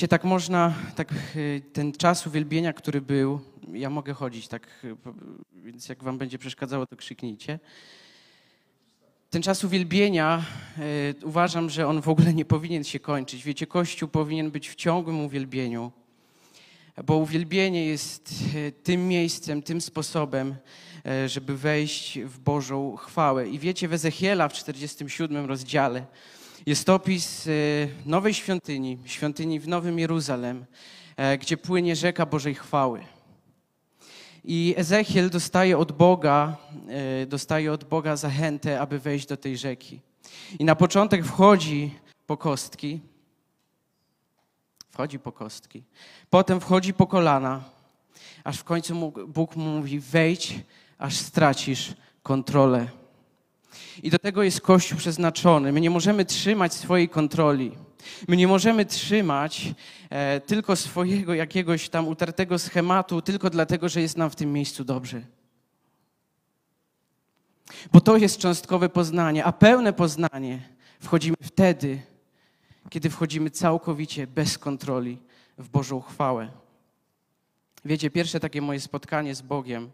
Wiecie, tak można, tak y, ten czas uwielbienia, który był, ja mogę chodzić, tak, y, więc jak wam będzie przeszkadzało, to krzyknijcie. Ten czas uwielbienia y, uważam, że on w ogóle nie powinien się kończyć. Wiecie, Kościół powinien być w ciągłym uwielbieniu, bo uwielbienie jest tym miejscem, tym sposobem, żeby wejść w Bożą chwałę. I wiecie, w Ezechiela w 47 rozdziale jest opis e, nowej świątyni, świątyni w Nowym Jeruzalem, e, gdzie płynie rzeka Bożej chwały. I Ezechiel dostaje od Boga, e, dostaje od Boga zachętę, aby wejść do tej rzeki. I na początek wchodzi po kostki, wchodzi po kostki, potem wchodzi po kolana, aż w końcu Bóg mu mówi: wejdź, aż stracisz kontrolę. I do tego jest Kościół przeznaczony. My nie możemy trzymać swojej kontroli. My nie możemy trzymać e, tylko swojego jakiegoś tam utartego schematu, tylko dlatego, że jest nam w tym miejscu dobrze. Bo to jest cząstkowe poznanie, a pełne poznanie wchodzimy wtedy, kiedy wchodzimy całkowicie bez kontroli w Bożą chwałę. Wiecie, pierwsze takie moje spotkanie z Bogiem,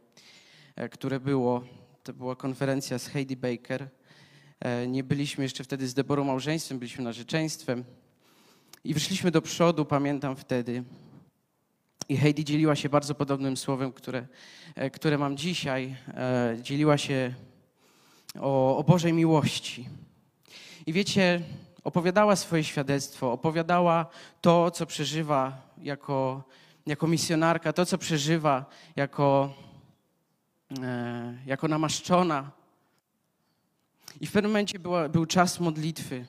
e, które było, to była konferencja z Heidi Baker. E, Nie byliśmy jeszcze wtedy z Deborą małżeństwem, byliśmy narzeczeństwem. I wyszliśmy do przodu, pamiętam wtedy. I Heidi dzieliła się bardzo podobnym słowem, które, e, które mam dzisiaj. E, Dzieliła się o, o Bożej miłości. I wiecie, opowiadała swoje świadectwo, opowiadała to, co przeżywa jako, jako misjonarka, to, co przeżywa jako, jako namaszczona. I w pewnym momencie była, był czas modlitwy.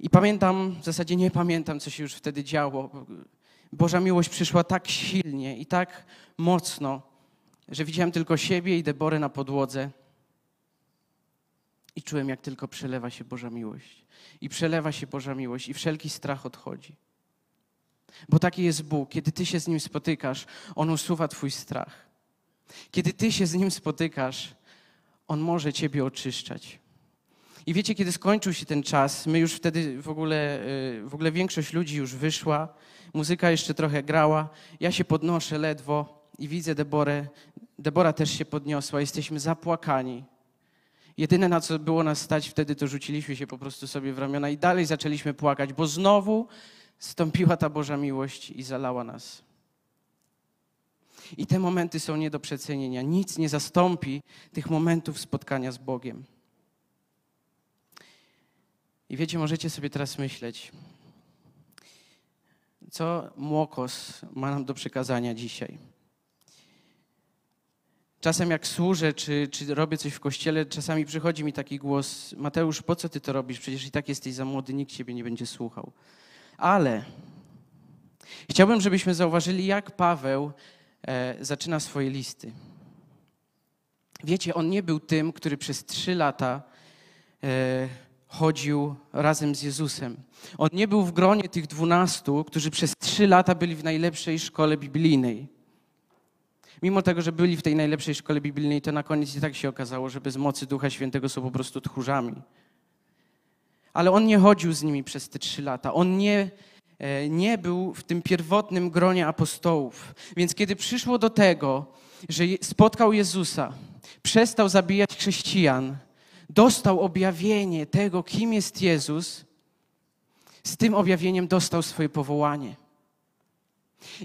I pamiętam, w zasadzie nie pamiętam, co się już wtedy działo. Boża miłość przyszła tak silnie i tak mocno, że widziałem tylko siebie i Deborę na podłodze. I czułem, jak tylko przelewa się Boża miłość. I przelewa się Boża miłość, i wszelki strach odchodzi. Bo taki jest Bóg. Kiedy ty się z Nim spotykasz, On usuwa Twój strach. Kiedy ty się z Nim spotykasz, On może Ciebie oczyszczać. I wiecie, kiedy skończył się ten czas, my już wtedy w ogóle, y, w ogóle większość ludzi już wyszła, muzyka jeszcze trochę grała, ja się podnoszę ledwo i widzę Deborę. Debora też się podniosła, jesteśmy zapłakani. Jedyne, na co było nas stać wtedy, to rzuciliśmy się po prostu sobie w ramiona i dalej zaczęliśmy płakać, bo znowu stąpiła ta Boża miłość i zalała nas. I te momenty są nie do przecenienia. Nic nie zastąpi tych momentów spotkania z Bogiem. I wiecie, możecie sobie teraz myśleć, co Młokos ma nam do przekazania dzisiaj. Czasem jak służę, czy, czy robię coś w kościele, czasami przychodzi mi taki głos, Mateusz, po co ty to robisz? Przecież i tak jesteś za młody, nikt ciebie nie będzie słuchał. Ale chciałbym, żebyśmy zauważyli, jak Paweł zaczyna swoje listy. Wiecie, on nie był tym, który przez trzy lata e, chodził razem z Jezusem. On nie był w gronie tych dwunastu, którzy przez trzy lata byli w najlepszej szkole biblijnej. Mimo tego, że byli w tej najlepszej szkole biblijnej, to na koniec i tak się okazało, że bez mocy Ducha Świętego są po prostu tchórzami. Ale on nie chodził z nimi przez te trzy lata. On nie, e, nie był w tym pierwotnym gronie apostołów. Więc kiedy przyszło do tego, że spotkał Jezusa, przestał zabijać chrześcijan, dostał objawienie tego, kim jest Jezus, z tym objawieniem dostał swoje powołanie.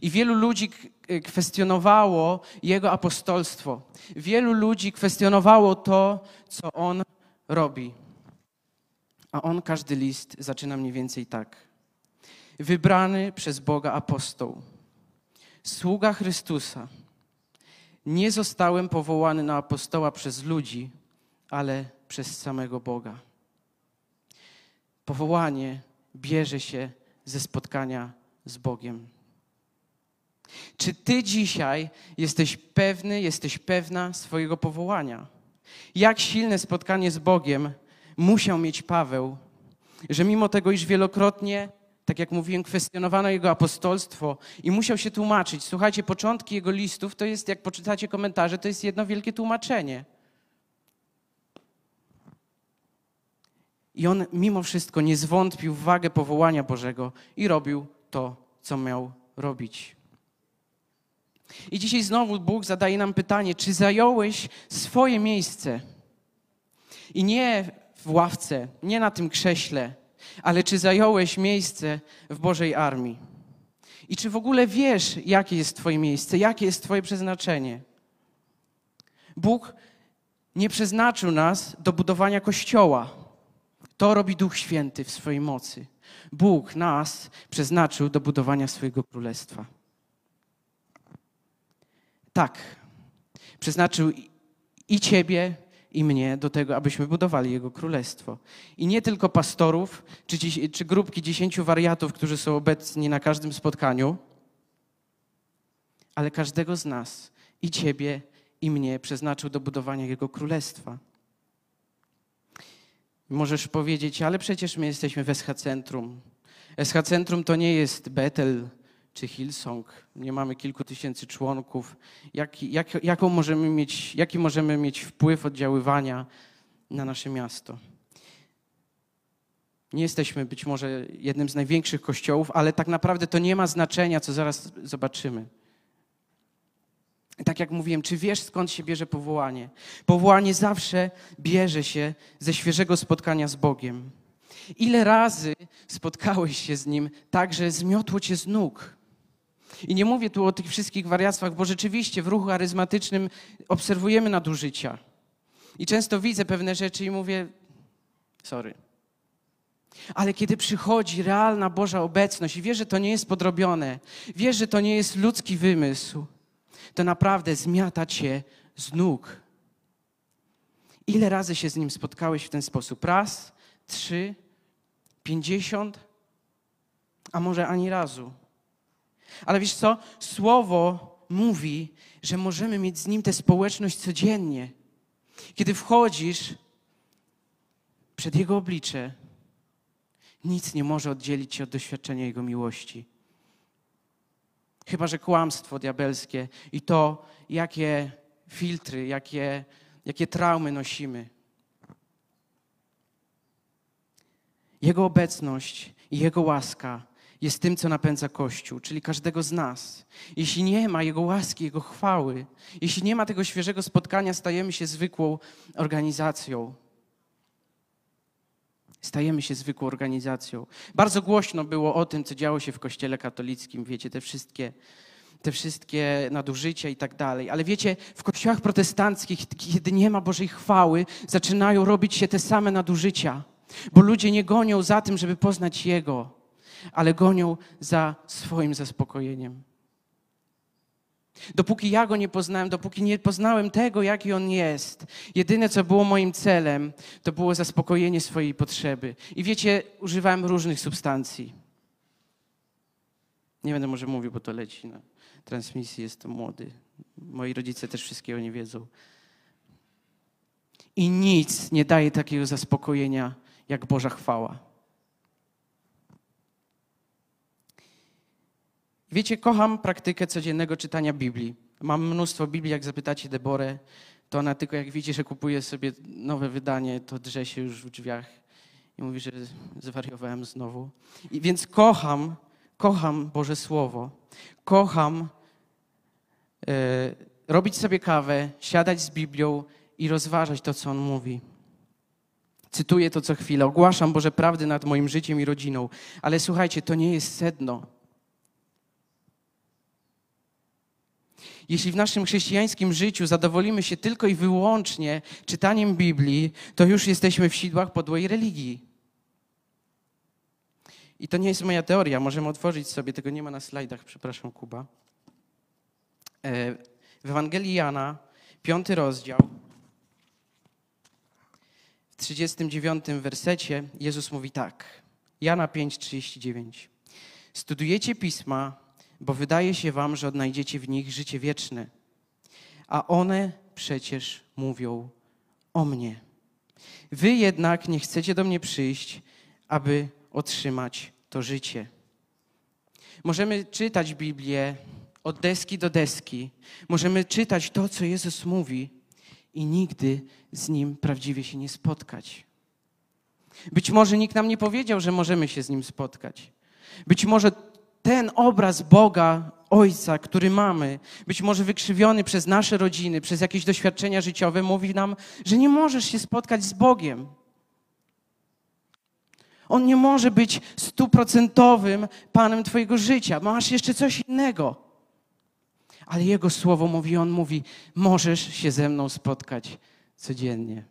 I wielu ludzi k- kwestionowało jego apostolstwo. Wielu ludzi kwestionowało to, co on robi. A on każdy list zaczyna mniej więcej tak. Wybrany przez Boga apostoł, sługa Chrystusa. Nie zostałem powołany na apostoła przez ludzi, ale przez samego Boga. Powołanie bierze się ze spotkania z Bogiem. Czy ty dzisiaj jesteś pewny, jesteś pewna swojego powołania? Jak silne spotkanie z Bogiem musiał mieć Paweł, że mimo tego, iż wielokrotnie, tak jak mówiłem, kwestionowano jego apostolstwo i musiał się tłumaczyć. Słuchajcie, początki jego listów to jest, jak poczytacie komentarze, to jest jedno wielkie tłumaczenie. I on mimo wszystko nie zwątpił w wagę powołania Bożego i robił to, co miał robić. I dzisiaj znowu Bóg zadaje nam pytanie, czy zająłeś swoje miejsce? I nie w ławce, nie na tym krześle, ale czy zająłeś miejsce w Bożej armii? I czy w ogóle wiesz, jakie jest Twoje miejsce, jakie jest Twoje przeznaczenie? Bóg nie przeznaczył nas do budowania kościoła. To robi Duch Święty w swojej mocy. Bóg nas przeznaczył do budowania swojego królestwa. Tak, przeznaczył i Ciebie, i mnie do tego, abyśmy budowali Jego królestwo. I nie tylko pastorów, czy, czy grupki dziesięciu wariatów, którzy są obecni na każdym spotkaniu, ale każdego z nas, i Ciebie, i mnie przeznaczył do budowania Jego królestwa. Możesz powiedzieć, ale przecież my jesteśmy w SH Centrum. SH Centrum to nie jest Betel czy Hillsong. Nie mamy kilku tysięcy członków. Jak, jak, jaką możemy mieć, jaki możemy mieć wpływ oddziaływania na nasze miasto? Nie jesteśmy być może jednym z największych kościołów, ale tak naprawdę to nie ma znaczenia, co zaraz zobaczymy. Tak jak mówiłem, czy wiesz skąd się bierze powołanie? Powołanie zawsze bierze się ze świeżego spotkania z Bogiem. Ile razy spotkałeś się z Nim tak, że zmiotło cię z nóg? I nie mówię tu o tych wszystkich wariactwach, bo rzeczywiście w ruchu charyzmatycznym obserwujemy nadużycia. I często widzę pewne rzeczy i mówię, sorry. Ale kiedy przychodzi realna Boża obecność i wiesz, że to nie jest podrobione, wiesz, że to nie jest ludzki wymysł, to naprawdę zmiata cię z nóg. Ile razy się z nim spotkałeś w ten sposób? Raz, trzy, pięćdziesiąt, a może ani razu. Ale wiesz co? Słowo mówi, że możemy mieć z nim tę społeczność codziennie. Kiedy wchodzisz przed Jego oblicze, nic nie może oddzielić cię od doświadczenia Jego miłości. Chyba, że kłamstwo diabelskie i to, jakie filtry, jakie, jakie traumy nosimy. Jego obecność i Jego łaska jest tym, co napędza Kościół, czyli każdego z nas. Jeśli nie ma Jego łaski, Jego chwały, jeśli nie ma tego świeżego spotkania, stajemy się zwykłą organizacją. Stajemy się zwykłą organizacją. Bardzo głośno było o tym, co działo się w Kościele katolickim, wiecie, te wszystkie, te wszystkie nadużycia i tak dalej. Ale wiecie, w kościołach protestanckich, kiedy nie ma Bożej chwały, zaczynają robić się te same nadużycia, bo ludzie nie gonią za tym, żeby poznać Jego ale gonią za swoim zaspokojeniem. Dopóki ja go nie poznałem, dopóki nie poznałem tego, jaki on jest, jedyne co było moim celem, to było zaspokojenie swojej potrzeby. I wiecie, używałem różnych substancji. Nie będę może mówił, bo to leci na transmisji, jestem młody. Moi rodzice też wszystkiego nie wiedzą. I nic nie daje takiego zaspokojenia jak Boża chwała. Wiecie, kocham praktykę codziennego czytania Biblii. Mam mnóstwo Biblii, jak zapytacie Deborę, to ona tylko jak widzi, że kupuje sobie nowe wydanie, to drze się już w drzwiach i mówi, że zwariowałem znowu. I więc kocham, kocham Boże Słowo. Kocham e, robić sobie kawę, siadać z Biblią i rozważać to, co On mówi. Cytuję to co chwilę, ogłaszam Boże prawdy nad moim życiem i rodziną. Ale słuchajcie, to nie jest sedno. Jeśli w naszym chrześcijańskim życiu zadowolimy się tylko i wyłącznie czytaniem Biblii, to już jesteśmy w sidłach podłej religii. I to nie jest moja teoria, możemy otworzyć sobie, tego nie ma na slajdach, przepraszam, Kuba. E, w Ewangelii Jana, piąty rozdział, w 39 wersecie Jezus mówi tak. Jana 5:39. Studujecie pisma, bo wydaje się wam, że odnajdziecie w nich życie wieczne, a one przecież mówią o mnie. Wy jednak nie chcecie do mnie przyjść, aby otrzymać to życie. Możemy czytać Biblię od deski do deski. Możemy czytać to, co Jezus mówi i nigdy z Nim prawdziwie się nie spotkać. Być może nikt nam nie powiedział, że możemy się z Nim spotkać. Być może ten obraz Boga, Ojca, który mamy, być może wykrzywiony przez nasze rodziny, przez jakieś doświadczenia życiowe, mówi nam, że nie możesz się spotkać z Bogiem. On nie może być stuprocentowym Panem Twojego życia. Masz jeszcze coś innego. Ale Jego słowo mówi, On mówi, możesz się ze mną spotkać codziennie.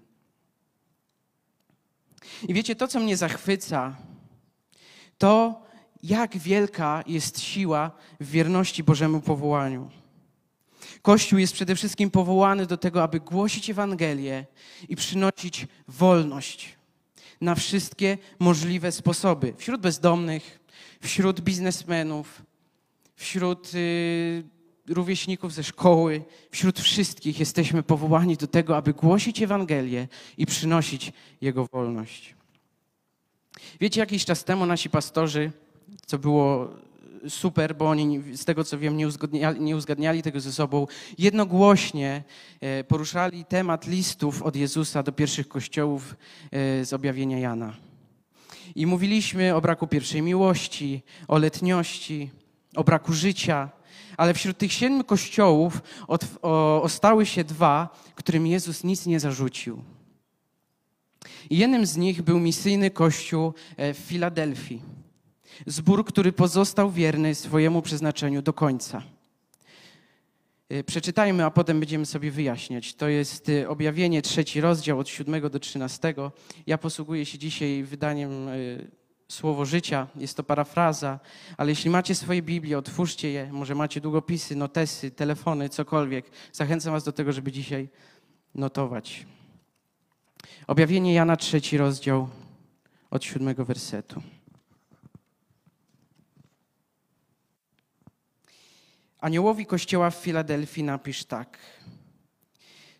I wiecie, to, co mnie zachwyca, to jak wielka jest siła w wierności Bożemu powołaniu. Kościół jest przede wszystkim powołany do tego, aby głosić Ewangelię i przynosić wolność na wszystkie możliwe sposoby. Wśród bezdomnych, wśród biznesmenów, wśród y, rówieśników ze szkoły, wśród wszystkich jesteśmy powołani do tego, aby głosić Ewangelię i przynosić Jego wolność. Wiecie, jakiś czas temu nasi pastorzy, co było super, bo oni z tego co wiem nie uzgadniali, nie uzgadniali tego ze sobą, jednogłośnie e, poruszali temat listów od Jezusa do pierwszych kościołów e, z objawienia Jana. I mówiliśmy o braku pierwszej miłości, o letniości, o braku życia, ale wśród tych siedmiu kościołów ostały się dwa, którym Jezus nic nie zarzucił. I jednym z nich był misyjny kościół e, w Filadelfii. Zbór, który pozostał wierny swojemu przeznaczeniu do końca. E, przeczytajmy, a potem będziemy sobie wyjaśniać. To jest e, objawienie, trzeci rozdział od 7 do 13. Ja posługuję się dzisiaj wydaniem Słowo Życia. Jest to parafraza, ale jeśli macie swoje Biblię, otwórzcie je. Może macie długopisy, notesy, telefony, cokolwiek. Zachęcam Was do tego, żeby dzisiaj notować. Objawienie Jana, trzeci rozdział od siódmego wersetu. Aniołowi Kościoła w Filadelfii napisz tak.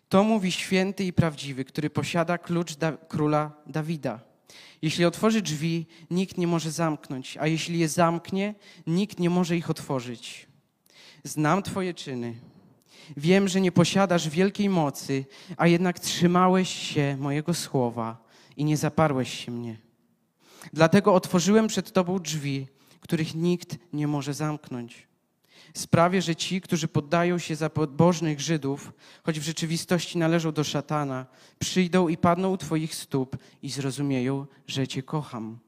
To mówi święty i prawdziwy, który posiada klucz da króla Dawida. Jeśli otworzy drzwi, nikt nie może zamknąć, a jeśli je zamknie, nikt nie może ich otworzyć. Znam Twoje czyny Wiem, że nie posiadasz wielkiej mocy, a jednak trzymałeś się mojego słowa i nie zaparłeś się mnie. Dlatego otworzyłem przed Tobą drzwi, których nikt nie może zamknąć. Sprawię, że ci, którzy poddają się za pobożnych Żydów, choć w rzeczywistości należą do szatana, przyjdą i padną u Twoich stóp i zrozumieją, że Cię kocham.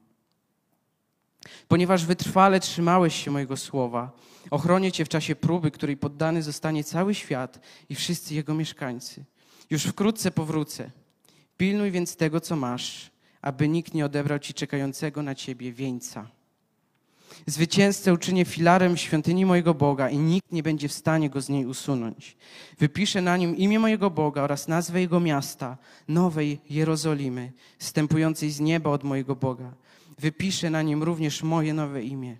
Ponieważ wytrwale trzymałeś się mojego słowa, ochronię Cię w czasie próby, której poddany zostanie cały świat i wszyscy jego mieszkańcy. Już wkrótce powrócę. Pilnuj więc tego, co masz, aby nikt nie odebrał Ci czekającego na Ciebie wieńca. Zwycięzcę uczynię filarem świątyni mojego Boga i nikt nie będzie w stanie go z niej usunąć. Wypiszę na nim imię mojego Boga oraz nazwę jego miasta, Nowej Jerozolimy, stępującej z nieba od mojego Boga. Wypiszę na nim również moje nowe imię.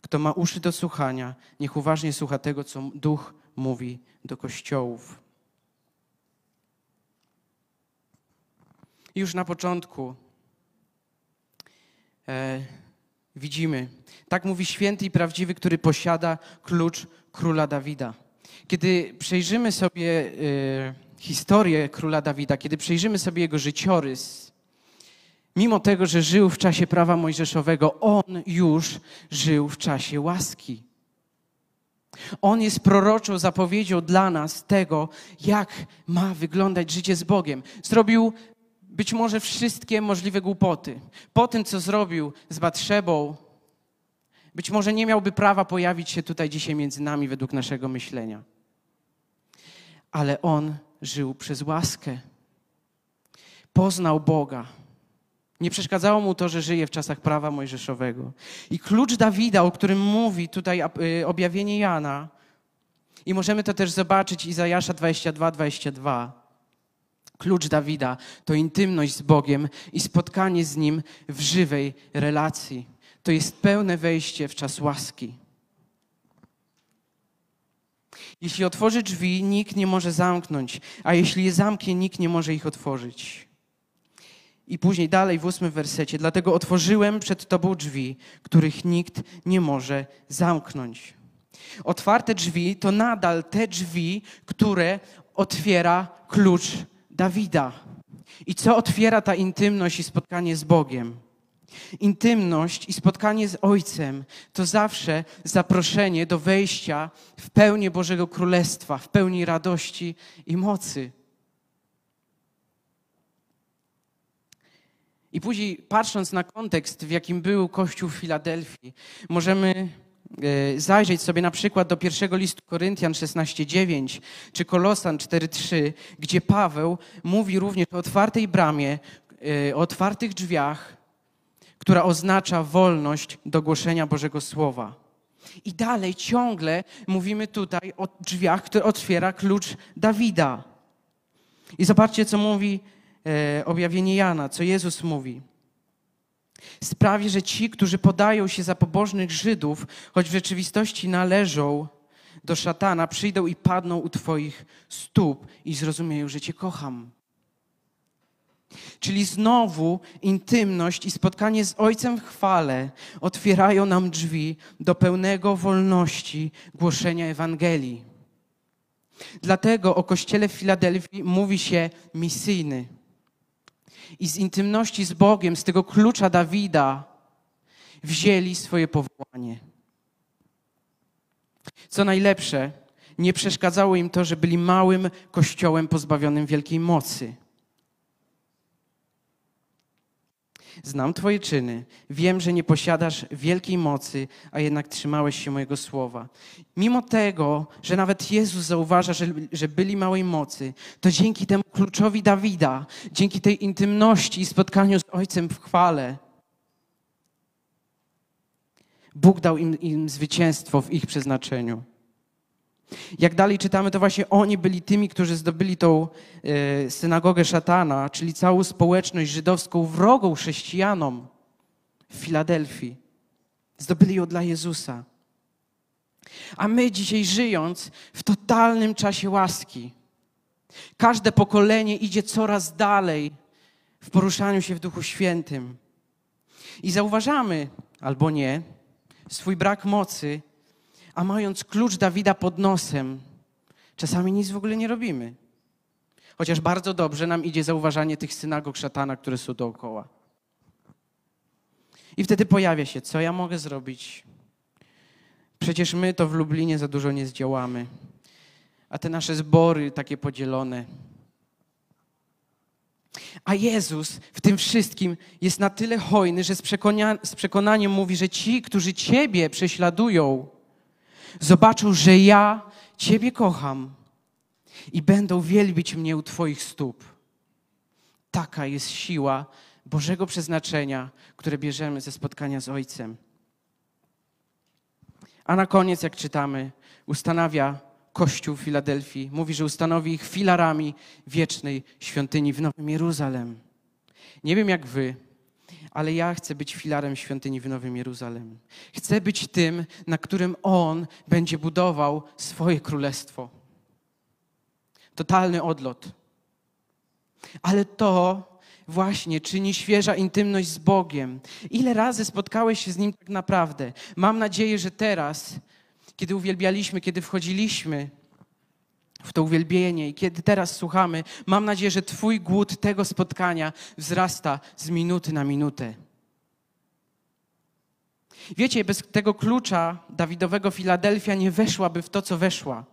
Kto ma uszy do słuchania, niech uważnie słucha tego, co Duch mówi do kościołów. Już na początku e, widzimy, tak mówi święty i prawdziwy, który posiada klucz króla Dawida. Kiedy przejrzymy sobie e, historię króla Dawida, kiedy przejrzymy sobie jego życiorys, Mimo tego, że żył w czasie prawa mojżeszowego, on już żył w czasie łaski. On jest proroczą zapowiedzią dla nas tego, jak ma wyglądać życie z Bogiem. Zrobił być może wszystkie możliwe głupoty. Po tym, co zrobił z Batrzebą, być może nie miałby prawa pojawić się tutaj dzisiaj między nami według naszego myślenia. Ale on żył przez łaskę. Poznał Boga nie przeszkadzało mu to, że żyje w czasach prawa mojżeszowego. I klucz Dawida, o którym mówi tutaj y, objawienie Jana, i możemy to też zobaczyć Izajasza 22, 22. Klucz Dawida to intymność z Bogiem i spotkanie z Nim w żywej relacji. To jest pełne wejście w czas łaski. Jeśli otworzy drzwi, nikt nie może zamknąć, a jeśli je zamknie, nikt nie może ich otworzyć. I później dalej w ósmym wersecie. Dlatego otworzyłem przed Tobą drzwi, których nikt nie może zamknąć. Otwarte drzwi to nadal te drzwi, które otwiera klucz Dawida. I co otwiera ta intymność i spotkanie z Bogiem? Intymność i spotkanie z Ojcem to zawsze zaproszenie do wejścia w pełnię Bożego Królestwa, w pełni radości i mocy. I później, patrząc na kontekst, w jakim był Kościół w Filadelfii, możemy zajrzeć sobie na przykład do pierwszego listu Koryntian 16:9 czy Kolosan 4:3, gdzie Paweł mówi również o otwartej bramie, e, o otwartych drzwiach, która oznacza wolność do głoszenia Bożego Słowa. I dalej ciągle mówimy tutaj o drzwiach, które otwiera klucz Dawida. I zobaczcie, co mówi e, objawienie Jana, co Jezus mówi. Sprawi, że ci, którzy podają się za pobożnych Żydów, choć w rzeczywistości należą do szatana, przyjdą i padną u Twoich stóp i zrozumieją, że Cię kocham. Czyli znowu intymność i spotkanie z Ojcem w chwale otwierają nam drzwi do pełnego wolności głoszenia Ewangelii. Dlatego o Kościele w Filadelfii mówi się misyjny. I z intymności z Bogiem, z tego klucza Dawida, wzięli swoje powołanie. Co najlepsze, nie przeszkadzało im to, że byli małym kościołem pozbawionym wielkiej mocy. Znam Twoje czyny. Wiem, że nie posiadasz wielkiej mocy, a jednak trzymałeś się mojego słowa. Mimo tego, że nawet Jezus zauważa, że, że byli małej mocy, to dzięki temu kluczowi Dawida, dzięki tej intymności i spotkaniu z Ojcem w chwale, Bóg dał im, im zwycięstwo w ich przeznaczeniu. Jak dalej czytamy, to właśnie oni byli tymi, którzy zdobyli tą e, synagogę szatana, czyli całą społeczność żydowską wrogą chrześcijanom w Filadelfii. Zdobyli ją dla Jezusa. A my dzisiaj żyjąc w totalnym czasie łaski, każde pokolenie idzie coraz dalej w poruszaniu się w Duchu Świętym. I zauważamy, albo nie, swój brak mocy a mając klucz Dawida pod nosem, czasami nic w ogóle nie robimy. Chociaż bardzo dobrze nam idzie zauważanie tych synagog szatana, które są dookoła. I wtedy pojawia się, co ja mogę zrobić? Przecież my to w Lublinie za dużo nie zdziałamy. A te nasze zbory takie podzielone. A Jezus w tym wszystkim jest na tyle hojny, że z, z przekonaniem mówi, że ci, którzy Ciebie prześladują, zobaczą, że ja Ciebie kocham i będą wielbić mnie u Twoich stóp. Taka jest siła Bożego przeznaczenia, które bierzemy ze spotkania z Ojcem. A na koniec, jak czytamy, ustanawia Kościół Filadelfii. Mówi, że ustanowi ich filarami wiecznej świątyni w Nowym Jeruzalem. Nie wiem jak wy, ale ja chcę być filarem świątyni w Nowym Jeruzalem. Chcę być tym, na którym On będzie budował swoje królestwo. Totalny odlot. Ale to właśnie czyni świeża intymność z Bogiem. Ile razy spotkałeś się z Nim tak naprawdę? Mam nadzieję, że teraz, kiedy uwielbialiśmy, kiedy wchodziliśmy w to uwielbienie i kiedy teraz słuchamy, mam nadzieję, że Twój głód tego spotkania wzrasta z minuty na minutę. Wiecie, bez tego klucza Dawidowego Filadelfia nie weszłaby w to, co weszła.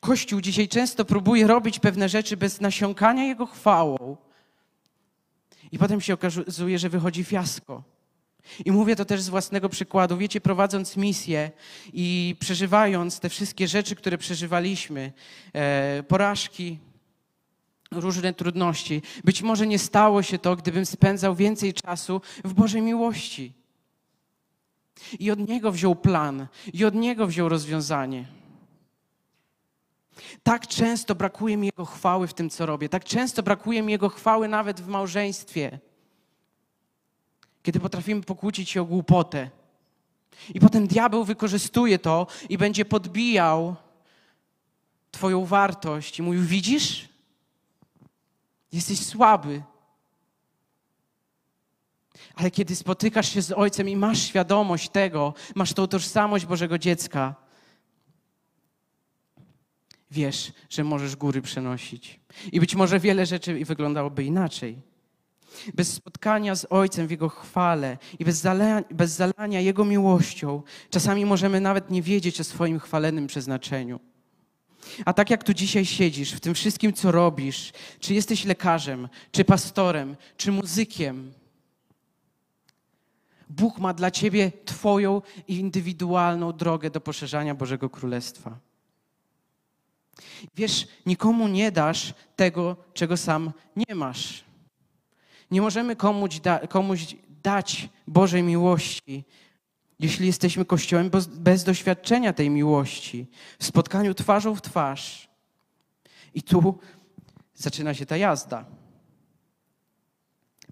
Kościół dzisiaj często próbuje robić pewne rzeczy bez nasiąkania Jego chwałą. I potem się okazuje, że wychodzi fiasko. I mówię to też z własnego przykładu. Wiecie, prowadząc misję i przeżywając te wszystkie rzeczy, które przeżywaliśmy, e, porażki, różne trudności, być może nie stało się to, gdybym spędzał więcej czasu w Bożej miłości. I od Niego wziął plan, i od Niego wziął rozwiązanie. Tak często brakuje mi Jego chwały w tym, co robię. Tak często brakuje mi Jego chwały nawet w małżeństwie kiedy potrafimy pokłócić się o głupotę. I potem diabeł wykorzystuje to i będzie podbijał Twoją wartość i mówił: Widzisz? Jesteś słaby. Ale kiedy spotykasz się z Ojcem i masz świadomość tego, masz tą tożsamość Bożego dziecka, wiesz, że możesz góry przenosić. I być może wiele rzeczy wyglądałoby inaczej. Bez spotkania z Ojcem w Jego chwale i bez zalania, bez zalania Jego miłością, czasami możemy nawet nie wiedzieć o swoim chwalenym przeznaczeniu. A tak jak tu dzisiaj siedzisz, w tym wszystkim, co robisz, czy jesteś lekarzem, czy pastorem, czy muzykiem, Bóg ma dla ciebie Twoją indywidualną drogę do poszerzania Bożego Królestwa. Wiesz, nikomu nie dasz tego, czego sam nie masz. Nie możemy komuś, da, komuś dać Bożej miłości, jeśli jesteśmy Kościołem bez, doświadczenia tej miłości, w spotkaniu twarzą w twarz. I tu zaczyna się ta jazda.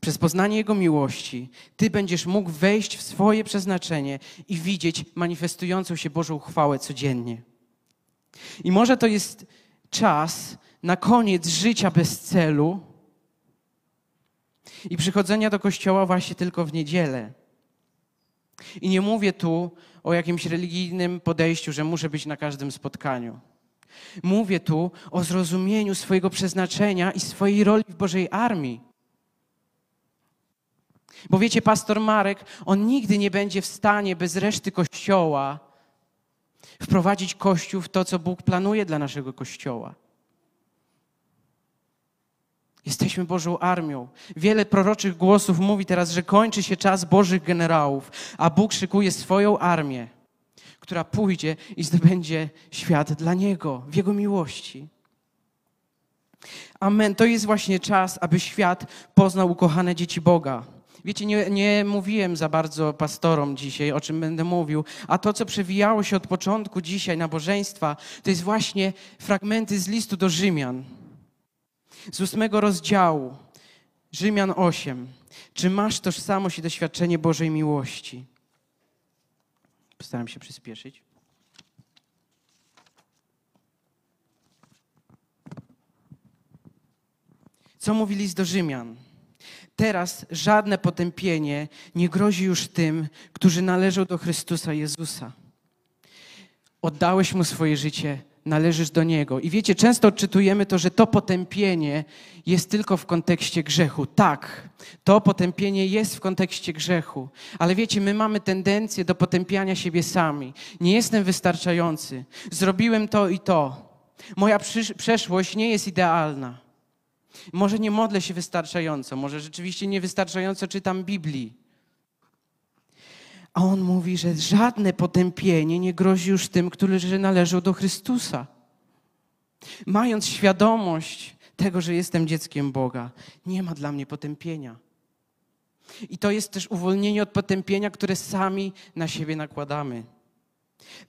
Przez poznanie Jego miłości, Ty będziesz mógł wejść w swoje przeznaczenie i widzieć manifestującą się Bożą chwałę codziennie. I może to jest czas na koniec życia bez celu i przychodzenia do kościoła właśnie tylko w niedzielę. I nie mówię tu o jakimś religijnym podejściu, że muszę być na każdym spotkaniu. Mówię tu o zrozumieniu swojego przeznaczenia i swojej roli w Bożej armii. Bo wiecie, pastor Marek, on nigdy nie będzie w stanie bez reszty kościoła wprowadzić kościół w to, co Bóg planuje dla naszego kościoła. Jesteśmy Bożą armią. Wiele proroczych głosów mówi teraz, że kończy się czas Bożych generałów, a Bóg szykuje swoją armię, która pójdzie i zdobędzie świat dla Niego, w Jego miłości. Amen. To jest właśnie czas, aby świat poznał ukochane dzieci Boga. Wiecie, nie, nie, mówiłem za bardzo pastorom dzisiaj, o czym będę mówił, a to, co przewijało się od początku dzisiaj nabożeństwa, to jest właśnie fragmenty z listu do Rzymian z ósmego rozdziału, Rzymian 8. Czy masz tożsamość i doświadczenie Bożej miłości? Postaram się przyspieszyć. Co mówi list do Rzymian? Teraz żadne potępienie nie grozi już tym, którzy należą do Chrystusa Jezusa. Oddałeś mu swoje życie należysz do Niego. I wiecie, często odczytujemy to, że to potępienie jest tylko w kontekście grzechu. Tak, to potępienie jest w kontekście grzechu, ale wiecie, my mamy tendencję do potępiania siebie sami. Nie jestem wystarczający, zrobiłem to i to. Moja przeszłość nie jest idealna. Może nie modlę się wystarczająco, może rzeczywiście niewystarczająco czytam Biblii. A on mówi, że żadne potępienie nie grozi już tym, którzy należą do Chrystusa. Mając świadomość tego, że jestem dzieckiem Boga, nie ma dla mnie potępienia. I to jest też uwolnienie od potępienia, które sami na siebie nakładamy.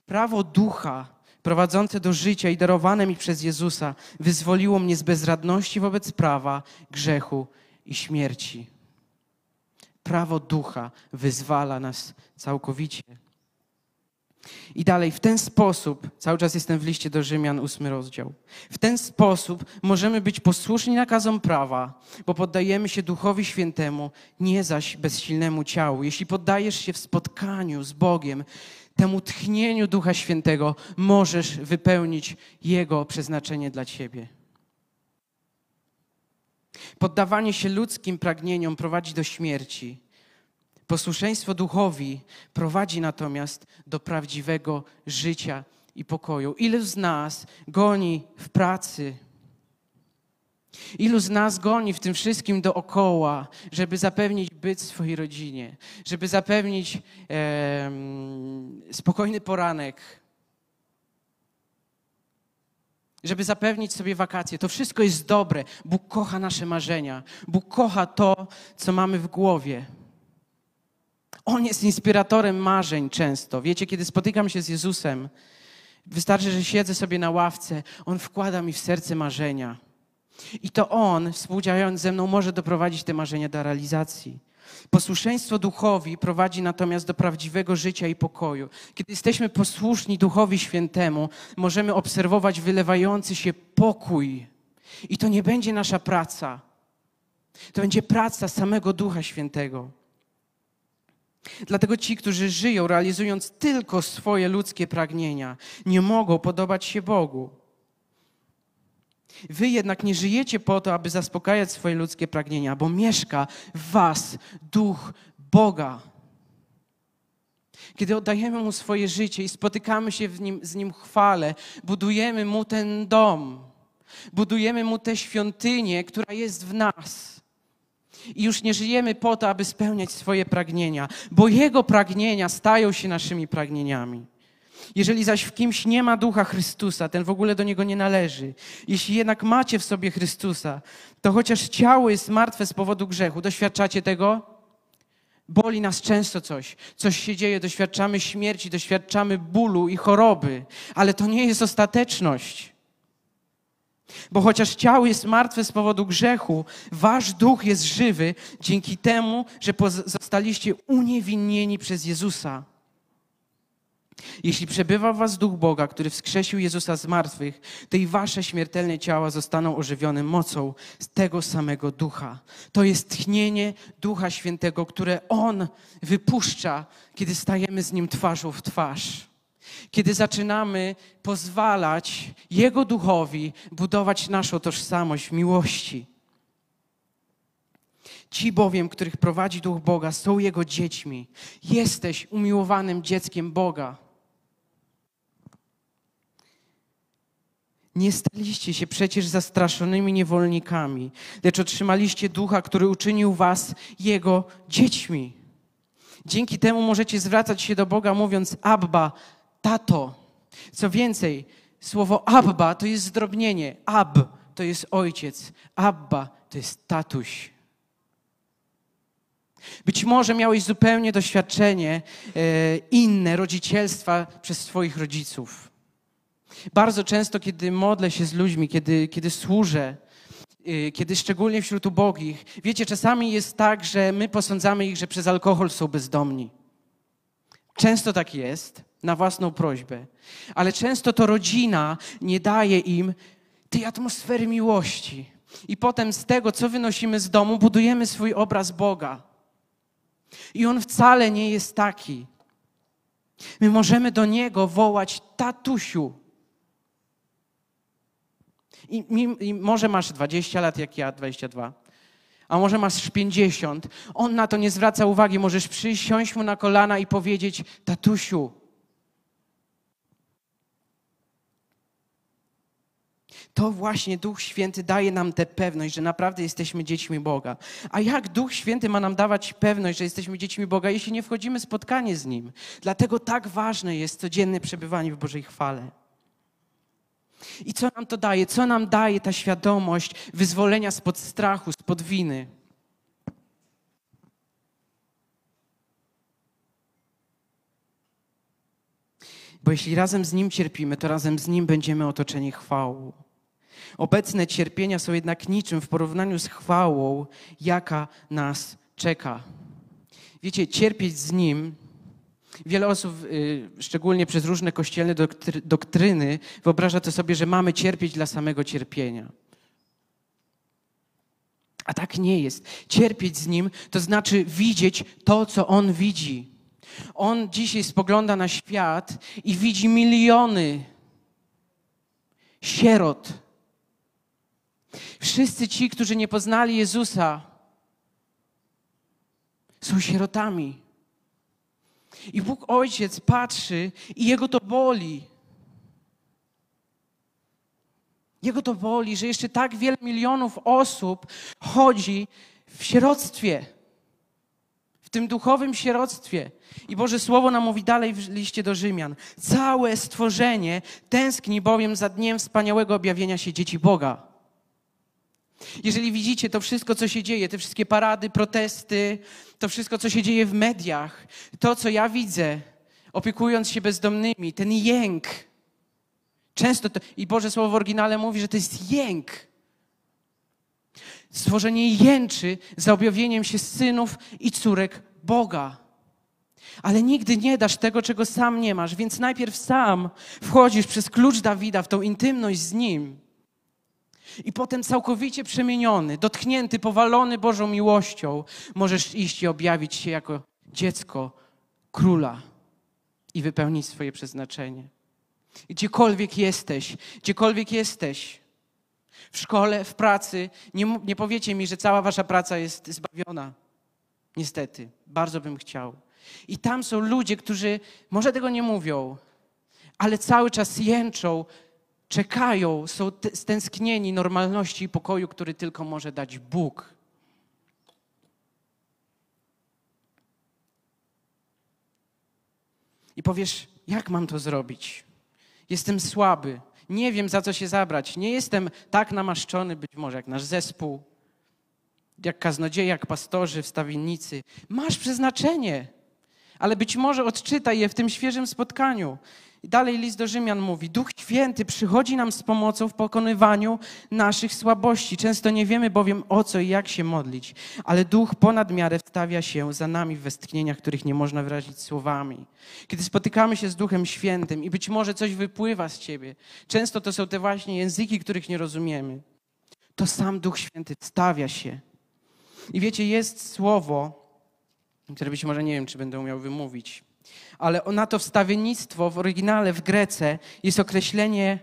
Prawo ducha prowadzące do życia i darowane mi przez Jezusa wyzwoliło mnie z bezradności wobec prawa, grzechu i śmierci prawo ducha wyzwala nas całkowicie. I dalej, w ten sposób, cały czas jestem w liście do Rzymian, ósmy rozdział. W ten sposób możemy być posłuszni nakazom prawa, bo poddajemy się Duchowi Świętemu, nie zaś bezsilnemu ciału. Jeśli poddajesz się w spotkaniu z Bogiem, temu tchnieniu Ducha Świętego, możesz wypełnić Jego przeznaczenie dla ciebie. Poddawanie się ludzkim pragnieniom prowadzi do śmierci. Posłuszeństwo duchowi prowadzi natomiast do prawdziwego życia i pokoju. Ilu z nas goni w pracy? Ilu z nas goni w tym wszystkim dookoła, żeby zapewnić byt swojej rodzinie, żeby zapewnić e, spokojny poranek, żeby zapewnić sobie wakacje. To wszystko jest dobre. Bóg kocha nasze marzenia. Bóg kocha to, co mamy w głowie. On jest inspiratorem marzeń często. Wiecie, kiedy spotykam się z Jezusem, wystarczy, że siedzę sobie na ławce, On wkłada mi w serce marzenia. I to On, współdziałając ze mną, może doprowadzić te marzenia do realizacji. Posłuszeństwo duchowi prowadzi natomiast do prawdziwego życia i pokoju. Kiedy jesteśmy posłuszni duchowi świętemu, możemy obserwować wylewający się pokój. I to nie będzie nasza praca. To będzie praca samego Ducha Świętego. Dlatego ci, którzy żyją realizując tylko swoje ludzkie pragnienia, nie mogą podobać się Bogu. Wy jednak nie żyjecie po to, aby zaspokajać swoje ludzkie pragnienia, bo mieszka w Was duch Boga. Kiedy oddajemy Mu swoje życie i spotykamy się nim, z Nim chwale, budujemy Mu ten dom, budujemy Mu tę świątynię, która jest w nas. I już nie żyjemy po to, aby spełniać swoje pragnienia, bo Jego pragnienia stają się naszymi pragnieniami. Jeżeli zaś w kimś nie ma ducha Chrystusa, ten w ogóle do niego nie należy. Jeśli jednak macie w sobie Chrystusa, to chociaż ciało jest martwe z powodu grzechu, doświadczacie tego? Boli nas często coś, coś się dzieje, doświadczamy śmierci, doświadczamy bólu i choroby, ale to nie jest ostateczność. Bo chociaż ciało jest martwe z powodu grzechu, wasz duch jest żywy dzięki temu, że zostaliście uniewinnieni przez Jezusa. Jeśli przebywa w was duch Boga, który wskrzesił Jezusa z martwych, to i wasze śmiertelne ciała zostaną ożywione mocą z tego samego ducha. To jest tchnienie Ducha Świętego, które On wypuszcza, kiedy stajemy z Nim twarzą w twarz. Kiedy zaczynamy pozwalać Jego duchowi budować naszą tożsamość w miłości. Ci bowiem, których prowadzi duch Boga, są Jego dziećmi. Jesteś umiłowanym dzieckiem Boga. Nie staliście się przecież zastraszonymi niewolnikami, lecz otrzymaliście ducha, który uczynił was Jego dziećmi. Dzięki temu możecie zwracać się do Boga mówiąc Abba, tato. Co więcej, słowo Abba to jest zdrobnienie. Ab to jest ojciec. Abba to jest tatuś. Być może miałeś zupełnie doświadczenie e, inne rodzicielstwa przez swoich rodziców. Bardzo często, kiedy modlę się z ludźmi, kiedy, kiedy służę, y, kiedy szczególnie wśród ubogich, wiecie, czasami jest tak, że my posądzamy ich, że przez alkohol są bezdomni. Często tak jest, na własną prośbę, ale często to rodzina nie daje im tej atmosfery miłości. I potem z tego, co wynosimy z domu, budujemy swój obraz Boga. I on wcale nie jest taki. My możemy do niego wołać tatusiu. I, I, może masz 20 lat, jak ja, 22. A może masz 50. On na to nie zwraca uwagi. Możesz przyjść, siąść mu na kolana i powiedzieć: Tatusiu. To właśnie Duch Święty daje nam tę pewność, że naprawdę jesteśmy dziećmi Boga. A jak Duch Święty ma nam dawać pewność, że jesteśmy dziećmi Boga, jeśli nie wchodzimy w spotkanie z Nim? Dlatego tak ważne jest codzienne przebywanie w Bożej chwale. I co nam to daje? Co nam daje ta świadomość wyzwolenia spod strachu, spod winy? Bo jeśli razem z Nim cierpimy, to razem z Nim będziemy otoczeni chwałą. Obecne cierpienia są jednak niczym w porównaniu z chwałą, jaka nas czeka. Wiecie, cierpieć z Nim Wiele osób, y, szczególnie przez różne kościelne doktryny, wyobraża to sobie, że mamy cierpieć dla samego cierpienia. A tak nie jest. Cierpieć z Nim to znaczy widzieć to, co On widzi. On dzisiaj spogląda na świat i widzi miliony sierot. Wszyscy ci, którzy nie poznali Jezusa, są sierotami. I Bóg Ojciec patrzy i Jego to boli. Jego to boli, że jeszcze tak wiele milionów osób chodzi w sieroctwie, w tym duchowym sieroctwie. I Boże Słowo nam mówi dalej w liście do Rzymian. Całe stworzenie tęskni bowiem za dniem wspaniałego objawienia się dzieci Boga. Jeżeli widzicie to wszystko, co się dzieje, te wszystkie parady, protesty, to wszystko, co się dzieje w mediach, to, co ja widzę, opiekując się bezdomnymi, ten jęk. Często to, i Boże Słowo w oryginale mówi, że to jest jęk. Stworzenie jęczy za objawieniem się synów i córek Boga. Ale nigdy nie dasz tego, czego sam nie masz, więc najpierw sam wchodzisz przez klucz Dawida w tą intymność z Nim i potem całkowicie przemieniony, dotknięty, powalony Bożą miłością, możesz iść i objawić się jako dziecko króla i wypełnić swoje przeznaczenie. I gdziekolwiek jesteś, gdziekolwiek jesteś, w szkole, w pracy. Nie, nie powiecie mi, że cała wasza praca jest zbawiona. Niestety, bardzo bym chciał. I tam są ludzie, którzy może tego nie mówią, ale cały czas jęczą, czekają, są stęsknieni normalności i pokoju, który tylko może dać Bóg. I powiesz, jak mam to zrobić? Jestem słaby, nie wiem za co się zabrać, nie jestem tak namaszczony być może jak nasz zespół, jak kaznodzieje, jak pastorzy, wstawiennicy. Masz przeznaczenie, ale być może odczytaj je w tym świeżym spotkaniu. I dalej list do Rzymian mówi: Duch Święty przychodzi nam z pomocą w pokonywaniu naszych słabości. Często nie wiemy bowiem o co i jak się modlić, ale Duch ponad miarę wstawia się za nami w westchnieniach, których nie można wyrazić słowami. Kiedy spotykamy się z Duchem Świętym i być może coś wypływa z ciebie, często to są te właśnie języki, których nie rozumiemy, to sam Duch Święty wstawia się. I wiecie, jest słowo, które być może nie wiem, czy będę umiał wymówić, ale na to wstawiennictwo w oryginale w Grece jest określenie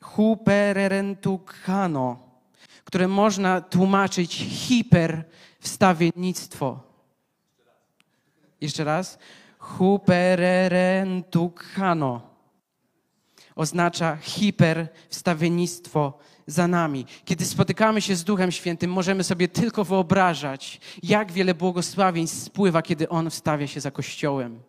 hupererentukano, które można tłumaczyć hiperwstawiennictwo. Jeszcze raz. Hupererentukano oznacza hiperwstawiennictwo za nami. Kiedy spotykamy się z Duchem Świętym, możemy sobie tylko wyobrażać, jak wiele błogosławień spływa, kiedy On wstawia się za Kościołem.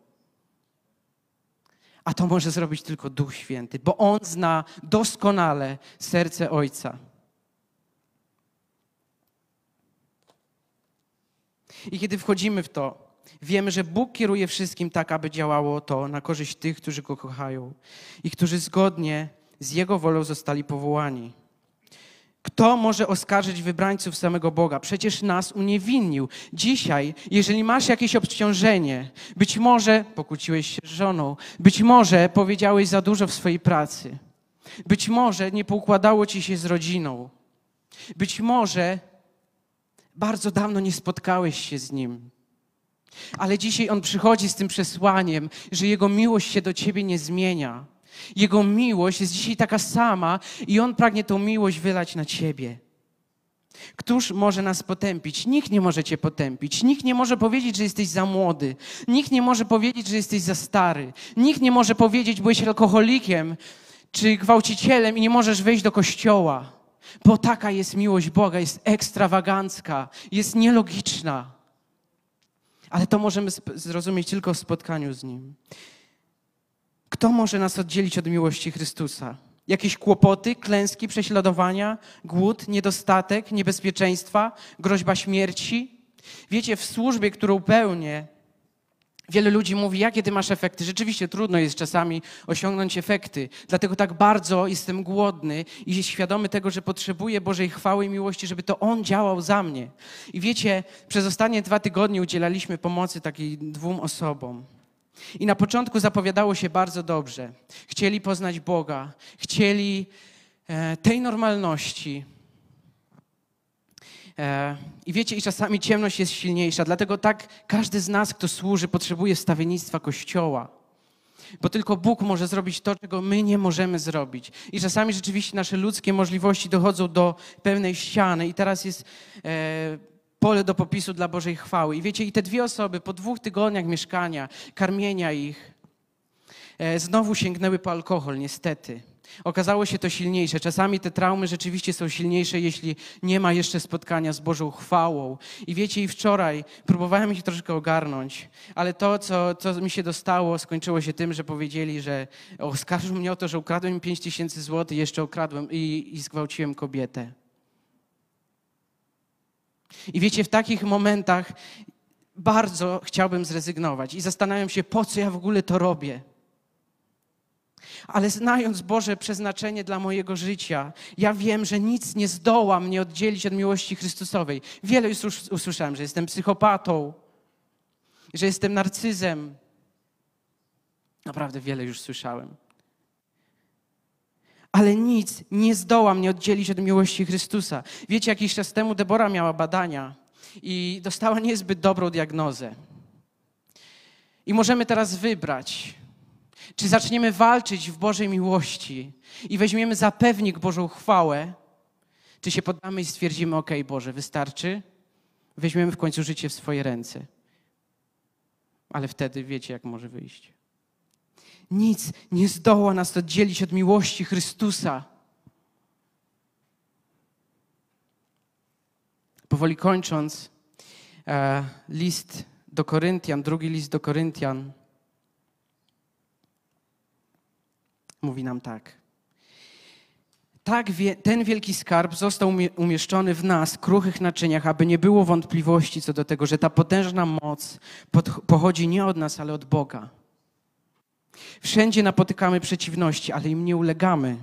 A to może zrobić tylko Duch Święty, bo On zna doskonale serce Ojca. I kiedy wchodzimy w to, wiemy, że Bóg kieruje wszystkim tak, aby działało to na korzyść tych, którzy Go kochają i którzy zgodnie z Jego wolą zostali powołani. Kto może oskarżyć wybrańców samego Boga? Przecież nas uniewinnił. Dzisiaj, jeżeli masz jakieś obciążenie, być może pokłóciłeś się z żoną, być może powiedziałeś za dużo w swojej pracy, być może nie poukładało ci się z rodziną, być może bardzo dawno nie spotkałeś się z Nim. Ale dzisiaj On przychodzi z tym przesłaniem, że Jego miłość się do Ciebie nie zmienia. Jego miłość jest dzisiaj taka sama i On pragnie tą miłość wylać na Ciebie. Któż może nas potępić? Nikt nie może Cię potępić. Nikt nie może powiedzieć, że jesteś za młody. Nikt nie może powiedzieć, że jesteś za stary. Nikt nie może powiedzieć, byłeś alkoholikiem czy gwałcicielem i nie możesz wejść do kościoła. Bo taka jest miłość Boga, jest ekstrawagancka, jest nielogiczna. Ale to możemy zrozumieć tylko w spotkaniu z Nim. Kto może nas oddzielić od miłości Chrystusa? Jakieś kłopoty, klęski, prześladowania, głód, niedostatek, niebezpieczeństwa, groźba śmierci? Wiecie, w służbie, którą pełnię, wiele ludzi mówi, jakie ty masz efekty. Rzeczywiście trudno jest czasami osiągnąć efekty. Dlatego tak bardzo jestem głodny i świadomy tego, że potrzebuję Bożej chwały i miłości, żeby to On działał za mnie. I wiecie, przez ostatnie dwa tygodnie udzielaliśmy pomocy takiej dwóm osobom. I na początku zapowiadało się bardzo dobrze. Chcieli poznać Boga, chcieli e, tej normalności. E, I wiecie, i czasami ciemność jest silniejsza, dlatego tak każdy z nas, kto służy, potrzebuje wstawiennictwa Kościoła. Bo tylko Bóg może zrobić to, czego my nie możemy zrobić. I czasami rzeczywiście nasze ludzkie możliwości dochodzą do pełnej ściany, i teraz jest e, pole do popisu dla Bożej chwały. I wiecie, i te dwie osoby po dwóch tygodniach mieszkania, karmienia ich, e, znowu sięgnęły po alkohol, niestety. Okazało się to silniejsze. Czasami te traumy rzeczywiście są silniejsze, jeśli nie ma jeszcze spotkania z Bożą chwałą. I wiecie, i wczoraj próbowałem ich troszkę ogarnąć, ale to, co, co mi się dostało, skończyło się tym, że powiedzieli, że oskarżył mnie o to, że ukradłem im 5 tysięcy złotych, jeszcze okradłem i, i zgwałciłem kobietę. I wiecie, w takich momentach bardzo chciałbym zrezygnować i zastanawiam się, po co ja w ogóle to robię. Ale znając Boże przeznaczenie dla mojego życia, ja wiem, że nic nie zdoła mnie oddzielić od miłości Chrystusowej. Wiele już us- usłyszałem, że jestem psychopatą, że jestem narcyzem. Naprawdę wiele już słyszałem. Ale nic nie zdoła mnie oddzielić od miłości Chrystusa. Wiecie, jakiś czas temu Debora miała badania i dostała niezbyt dobrą diagnozę. I możemy teraz wybrać, Czy zaczniemy walczyć w Bożej miłości i weźmiemy za pewnik Bożą chwałę, czy się poddamy i stwierdzimy, ok, Boże, wystarczy, weźmiemy w końcu życie w swoje ręce. Ale wtedy wiecie, jak może wyjść. Nic nie zdoła nas oddzielić od miłości Chrystusa. Powoli kończąc, e, list do Koryntian, drugi list do Koryntian, mówi nam tak. Tak ten wielki skarb został umieszczony w nas, kruchych naczyniach, aby nie było wątpliwości co do tego, że ta potężna moc pochodzi nie od nas, ale od Boga. Wszędzie napotykamy przeciwności, ale im nie ulegamy.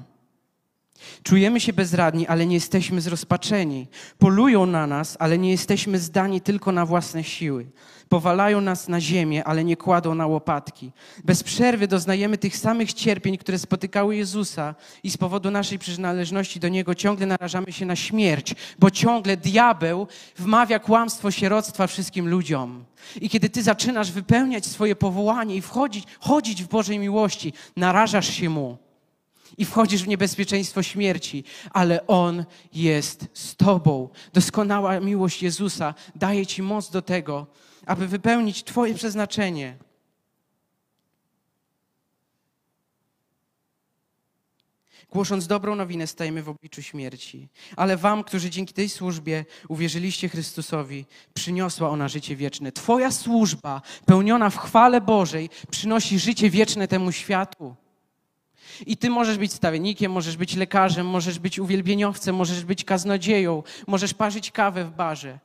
Czujemy się bezradni, ale nie jesteśmy zrozpaczeni. Polują na nas, ale nie jesteśmy zdani tylko na własne siły. Powalają nas na ziemię, ale nie kładą na łopatki. Bez przerwy doznajemy tych samych cierpień, które spotykały Jezusa i z powodu naszej przynależności do Niego ciągle narażamy się na śmierć, bo ciągle diabeł wmawia kłamstwo sieroctwa wszystkim ludziom. I kiedy Ty zaczynasz wypełniać swoje powołanie i wchodzić, chodzić w Bożej miłości, narażasz się Mu i wchodzisz w niebezpieczeństwo śmierci, ale On jest z Tobą. Doskonała miłość Jezusa daje Ci moc do tego, aby wypełnić Twoje przeznaczenie. Głosząc dobrą nowinę, stajemy w obliczu śmierci. Ale Wam, którzy dzięki tej służbie uwierzyliście Chrystusowi, przyniosła ona życie wieczne. Twoja służba, pełniona w chwale Bożej, przynosi życie wieczne temu światu. I ty możesz być stawiennikiem, możesz być lekarzem, możesz być uwielbieniowcem, możesz być kaznodzieją, możesz parzyć kawę w barze.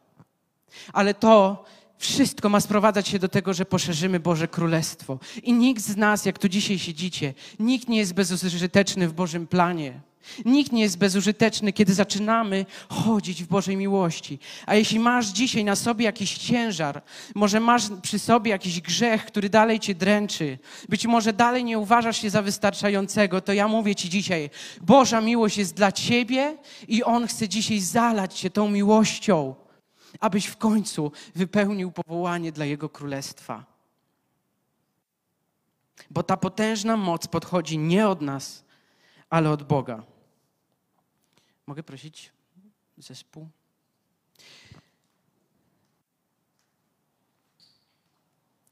Ale to wszystko ma sprowadzać się do tego, że poszerzymy Boże Królestwo. I nikt z nas, jak tu dzisiaj siedzicie, nikt nie jest bezużyteczny w Bożym planie. Nikt nie jest bezużyteczny, kiedy zaczynamy chodzić w Bożej miłości. A jeśli masz dzisiaj na sobie jakiś ciężar, może masz przy sobie jakiś grzech, który dalej cię dręczy, być może dalej nie uważasz się za wystarczającego, to ja mówię ci dzisiaj, Boża miłość jest dla ciebie i On chce dzisiaj zalać cię tą miłością, abyś w końcu wypełnił powołanie dla Jego Królestwa. Bo ta potężna moc podchodzi nie od nas, ale od Boga. Mogę prosić zespół?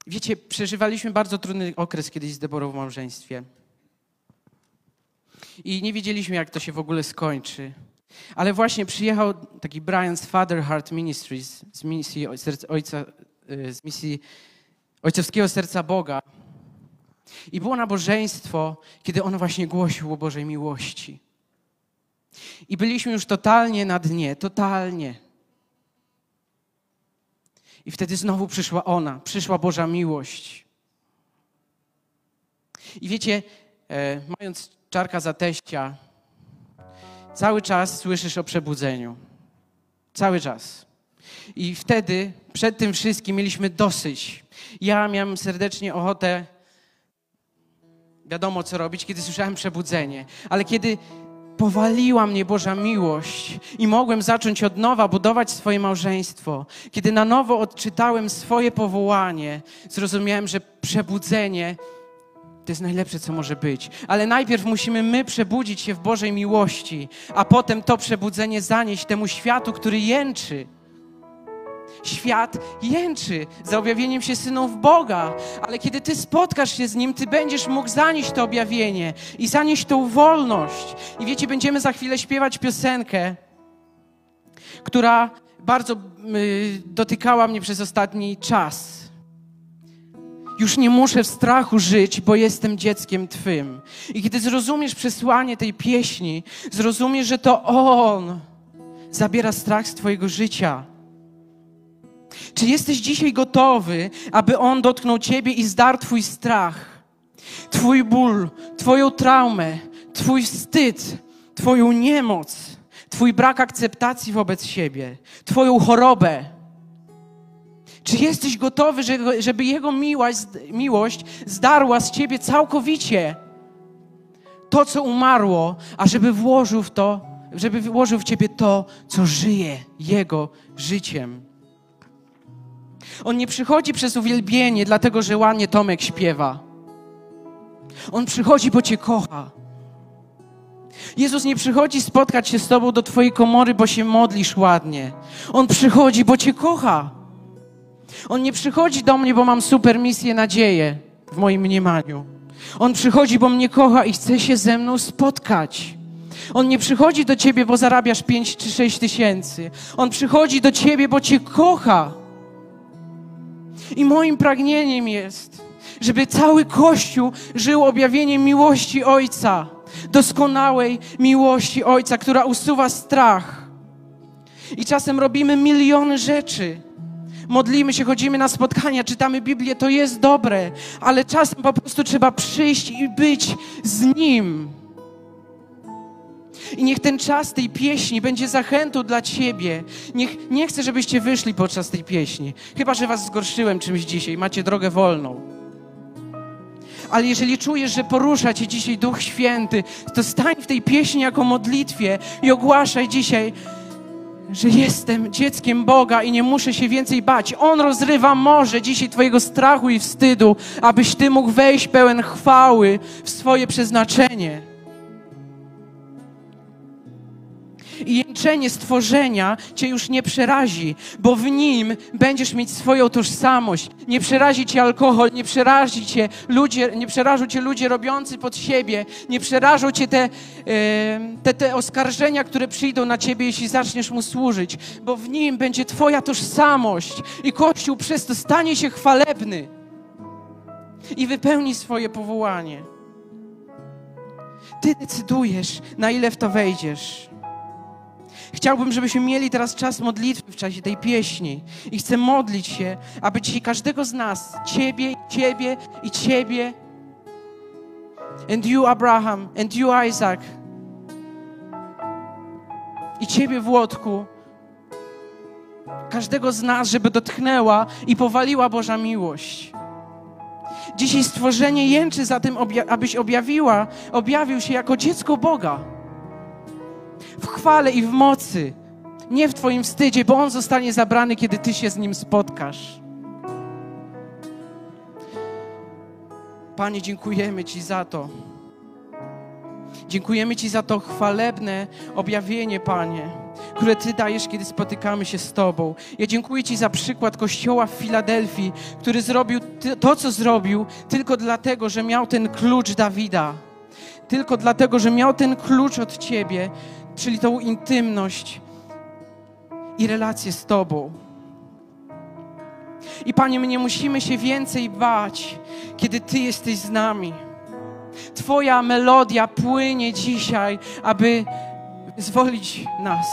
Wiecie, przeżywaliśmy bardzo trudny okres kiedyś z Deborą w małżeństwie. I nie wiedzieliśmy, jak to się w ogóle skończy. Ale właśnie przyjechał taki Brian's Father Heart Ministries z misji, ojca, y, z misji Ojcowskiego Serca Boga. I było nabożeństwo, kiedy on właśnie głosił o Bożej miłości. I byliśmy już totalnie na dnie, totalnie. I wtedy znowu przyszła ona, przyszła Boża miłość. I wiecie, e, mając czarka za teścia, cały czas słyszysz o przebudzeniu. Cały czas. I wtedy, przed tym wszystkim, mieliśmy dosyć. Ja miałem serdecznie ochotę wiadomo co robić, kiedy słyszałem przebudzenie, ale kiedy powaliła mnie Boża miłość i mogłem zacząć od nowa budować swoje małżeństwo, kiedy na nowo odczytałem swoje powołanie, zrozumiałem, że przebudzenie to jest najlepsze, co może być. Ale najpierw musimy my przebudzić się w Bożej miłości, a potem to przebudzenie zanieść temu światu, który jęczy. Świat jęczy za objawieniem się synów Boga, ale kiedy Ty spotkasz się z Nim, Ty będziesz mógł zanieść to objawienie i zanieść tą wolność. I wiecie, będziemy za chwilę śpiewać piosenkę, która bardzo y, dotykała mnie przez ostatni czas. Już nie muszę w strachu żyć, bo jestem dzieckiem Twym. I kiedy zrozumiesz przesłanie tej pieśni, zrozumiesz, że to On zabiera strach z Twojego życia czy jesteś dzisiaj gotowy, aby On dotknął Ciebie i zdarł Twój strach, Twój ból, Twoją traumę, Twój wstyd, Twoją niemoc, Twój brak akceptacji wobec siebie, Twoją chorobę? Czy jesteś gotowy, żeby Jego miłość, miłość zdarła z Ciebie całkowicie to, co umarło, a żeby włożył w to, żeby włożył w Ciebie to, co żyje Jego życiem? On nie przychodzi przez uwielbienie, dlatego że ładnie Tomek śpiewa. On przychodzi, bo Cię kocha. Jezus nie przychodzi spotkać się z Tobą do Twojej komory, bo się modlisz ładnie. On przychodzi, bo Cię kocha. On nie przychodzi do mnie, bo mam super misję, nadzieję w moim mniemaniu. On przychodzi, bo mnie kocha i chce się ze mną spotkać. On nie przychodzi do ciebie, bo zarabiasz 5 czy 6 tysięcy. On przychodzi do ciebie, bo cię kocha. I moim pragnieniem jest, żeby cały Kościół żył objawieniem miłości Ojca, doskonałej miłości Ojca, która usuwa strach. I czasem robimy miliony rzeczy. Modlimy się, chodzimy na spotkania, czytamy Biblię, to jest dobre, ale czasem po prostu trzeba przyjść i być z Nim. I niech ten czas tej pieśni będzie zachętą dla Ciebie. Niech, nie chcę, żebyście wyszli podczas tej pieśni. Chyba, że Was zgorszyłem czymś dzisiaj, macie drogę wolną. Ale jeżeli czujesz, że porusza Cię dzisiaj Duch Święty, to stań w tej pieśni jako modlitwie i ogłaszaj dzisiaj, że jestem dzieckiem Boga i nie muszę się więcej bać. On rozrywa morze dzisiaj Twojego strachu i wstydu, abyś Ty mógł wejść pełen chwały w swoje przeznaczenie. I jęczenie stworzenia Cię już nie przerazi, bo w nim będziesz mieć swoją tożsamość. Nie przerazi Cię alkohol, nie przerazi Cię ludzie, nie przerażą Cię ludzie robiący pod siebie, nie przerażą Cię te, te, te oskarżenia, które przyjdą na Ciebie, jeśli zaczniesz Mu służyć, bo w nim będzie Twoja tożsamość i Kościół przez to stanie się chwalebny i wypełni swoje powołanie. Ty decydujesz, na ile w to wejdziesz. Chciałbym, żebyśmy mieli teraz czas modlitwy w czasie tej pieśni. I chcę modlić się, aby dzisiaj każdego z nas, Ciebie, Ciebie i Ciebie, and you, Abraham, and you, Isaac, i Ciebie, Włodku, każdego z nas, żeby dotknęła i powaliła Boża miłość. Dzisiaj stworzenie jęczy za tym, abyś objawiła, objawił się jako dziecko Boga w chwale i w mocy, nie w Twoim wstydzie, bo On zostanie zabrany, kiedy Ty się z Nim spotkasz. Panie, dziękujemy Ci za to. Dziękujemy Ci za to chwalebne objawienie, Panie, które Ty dajesz, kiedy spotykamy się z Tobą. Ja dziękuję Ci za przykład Kościoła w Filadelfii, który zrobił to, co zrobił, tylko dlatego, że miał ten klucz Dawida. Tylko dlatego, że miał ten klucz od Ciebie, czyli tą intymność i relację z Tobą. I Panie, my nie musimy się więcej bać, kiedy Ty jesteś z nami. Twoja melodia płynie dzisiaj, aby zwolić nas,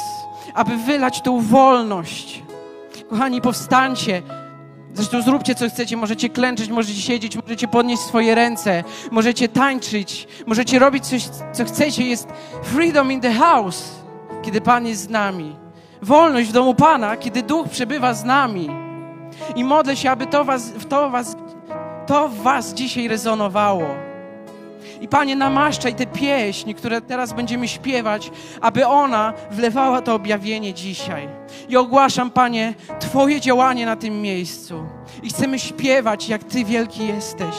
aby wylać tą wolność. Kochani, powstańcie. Zresztą zróbcie co chcecie, możecie klęczyć, możecie siedzieć, możecie podnieść swoje ręce, możecie tańczyć, możecie robić coś, co chcecie. Jest freedom in the house, kiedy Pan jest z nami. Wolność w domu Pana, kiedy Duch przebywa z nami. I modlę się, aby to, was, to, was, to w Was dzisiaj rezonowało. I Panie, namaszczaj tę pieśń, które teraz będziemy śpiewać, aby ona wlewała to objawienie dzisiaj. I ogłaszam, Panie, Twoje działanie na tym miejscu. I chcemy śpiewać, jak Ty wielki jesteś.